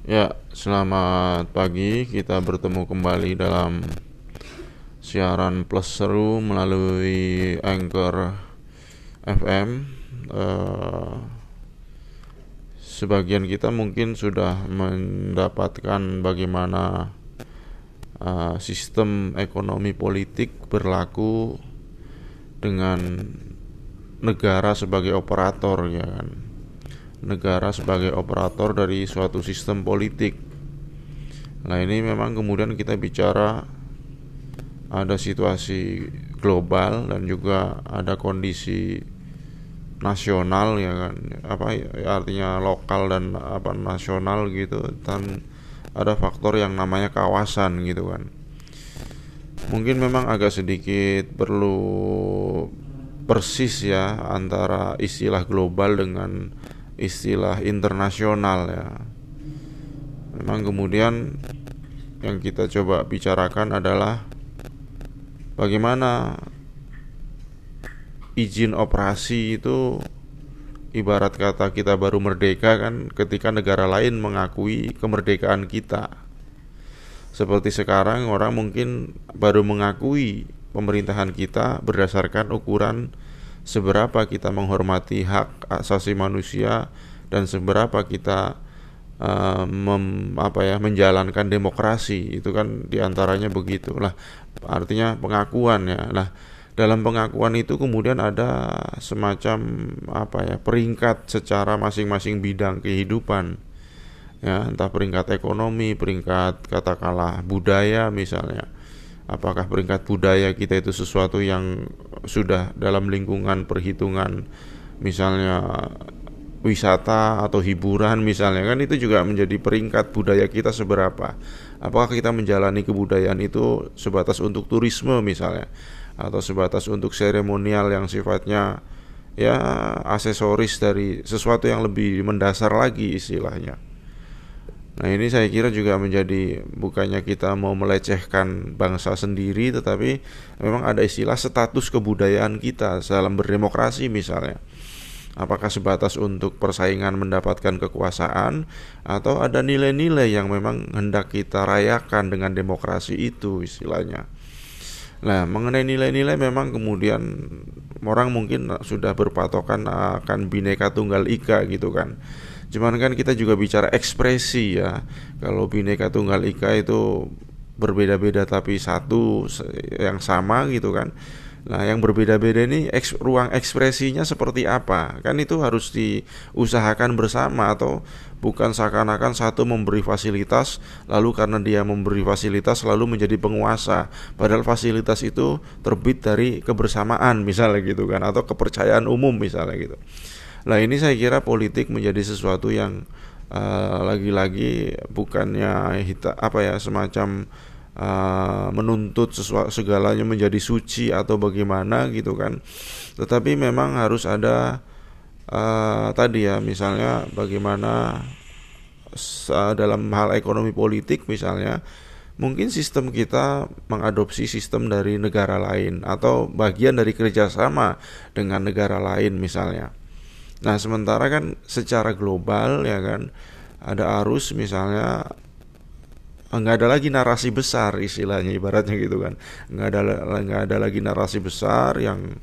Ya, selamat pagi. Kita bertemu kembali dalam siaran plus seru melalui Anchor FM. Eh, sebagian kita mungkin sudah mendapatkan bagaimana eh, sistem ekonomi politik berlaku dengan negara sebagai operator ya kan negara sebagai operator dari suatu sistem politik. Nah ini memang kemudian kita bicara ada situasi global dan juga ada kondisi nasional ya kan? Apa ya, artinya lokal dan apa nasional gitu dan ada faktor yang namanya kawasan gitu kan. Mungkin memang agak sedikit perlu persis ya antara istilah global dengan istilah internasional ya. Memang kemudian yang kita coba bicarakan adalah bagaimana izin operasi itu ibarat kata kita baru merdeka kan ketika negara lain mengakui kemerdekaan kita. Seperti sekarang orang mungkin baru mengakui pemerintahan kita berdasarkan ukuran seberapa kita menghormati hak asasi manusia dan seberapa kita uh, mem, apa ya menjalankan demokrasi. Itu kan di antaranya begitu. Lah artinya pengakuan ya. Lah dalam pengakuan itu kemudian ada semacam apa ya peringkat secara masing-masing bidang kehidupan. Ya entah peringkat ekonomi peringkat katakanlah budaya misalnya apakah peringkat budaya kita itu sesuatu yang sudah dalam lingkungan perhitungan misalnya wisata atau hiburan misalnya kan itu juga menjadi peringkat budaya kita seberapa? Apakah kita menjalani kebudayaan itu sebatas untuk turisme misalnya? Atau sebatas untuk seremonial yang sifatnya ya aksesoris dari sesuatu yang lebih mendasar lagi istilahnya Nah ini saya kira juga menjadi bukannya kita mau melecehkan bangsa sendiri tetapi memang ada istilah status kebudayaan kita dalam berdemokrasi misalnya. Apakah sebatas untuk persaingan mendapatkan kekuasaan atau ada nilai-nilai yang memang hendak kita rayakan dengan demokrasi itu istilahnya. Nah, mengenai nilai-nilai memang kemudian orang mungkin sudah berpatokan akan bineka tunggal ika gitu kan Cuman kan kita juga bicara ekspresi ya. Kalau Bhinneka Tunggal Ika itu berbeda-beda tapi satu yang sama gitu kan. Nah, yang berbeda-beda ini eks, ruang ekspresinya seperti apa? Kan itu harus diusahakan bersama atau bukan seakan-akan satu memberi fasilitas lalu karena dia memberi fasilitas lalu menjadi penguasa. Padahal fasilitas itu terbit dari kebersamaan misalnya gitu kan atau kepercayaan umum misalnya gitu. Nah ini saya kira politik menjadi sesuatu yang uh, lagi-lagi bukannya hita, apa ya semacam uh, menuntut sesuatu segalanya menjadi suci atau bagaimana gitu kan. Tetapi memang harus ada uh, tadi ya misalnya bagaimana dalam hal ekonomi politik misalnya mungkin sistem kita mengadopsi sistem dari negara lain atau bagian dari kerjasama dengan negara lain misalnya. Nah sementara kan secara global ya kan ada arus misalnya nggak ada lagi narasi besar istilahnya ibaratnya gitu kan. Nggak ada nggak ada lagi narasi besar yang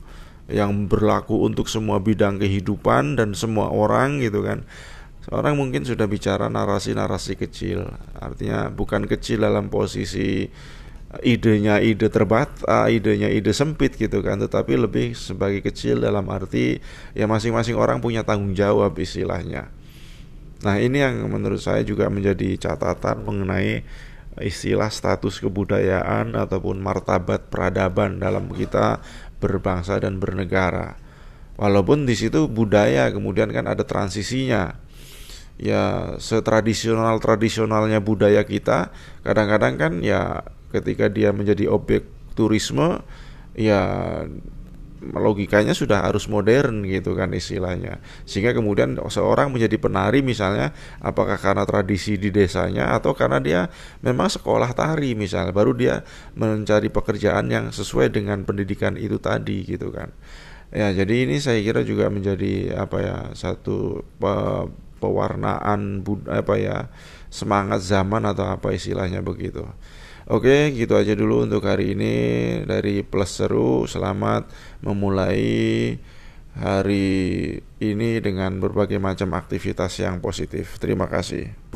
yang berlaku untuk semua bidang kehidupan dan semua orang gitu kan. Seorang mungkin sudah bicara narasi-narasi kecil artinya bukan kecil dalam posisi idenya ide terbat, uh, idenya ide sempit gitu kan, tetapi lebih sebagai kecil dalam arti ya masing-masing orang punya tanggung jawab istilahnya. Nah ini yang menurut saya juga menjadi catatan mengenai istilah status kebudayaan ataupun martabat peradaban dalam kita berbangsa dan bernegara. Walaupun di situ budaya kemudian kan ada transisinya. Ya setradisional tradisionalnya budaya kita kadang-kadang kan ya ketika dia menjadi objek turisme ya logikanya sudah harus modern gitu kan istilahnya. Sehingga kemudian seorang menjadi penari misalnya apakah karena tradisi di desanya atau karena dia memang sekolah tari misalnya baru dia mencari pekerjaan yang sesuai dengan pendidikan itu tadi gitu kan. Ya jadi ini saya kira juga menjadi apa ya satu pewarnaan apa ya semangat zaman atau apa istilahnya begitu. Oke, gitu aja dulu untuk hari ini dari Plus Seru. Selamat memulai hari ini dengan berbagai macam aktivitas yang positif. Terima kasih.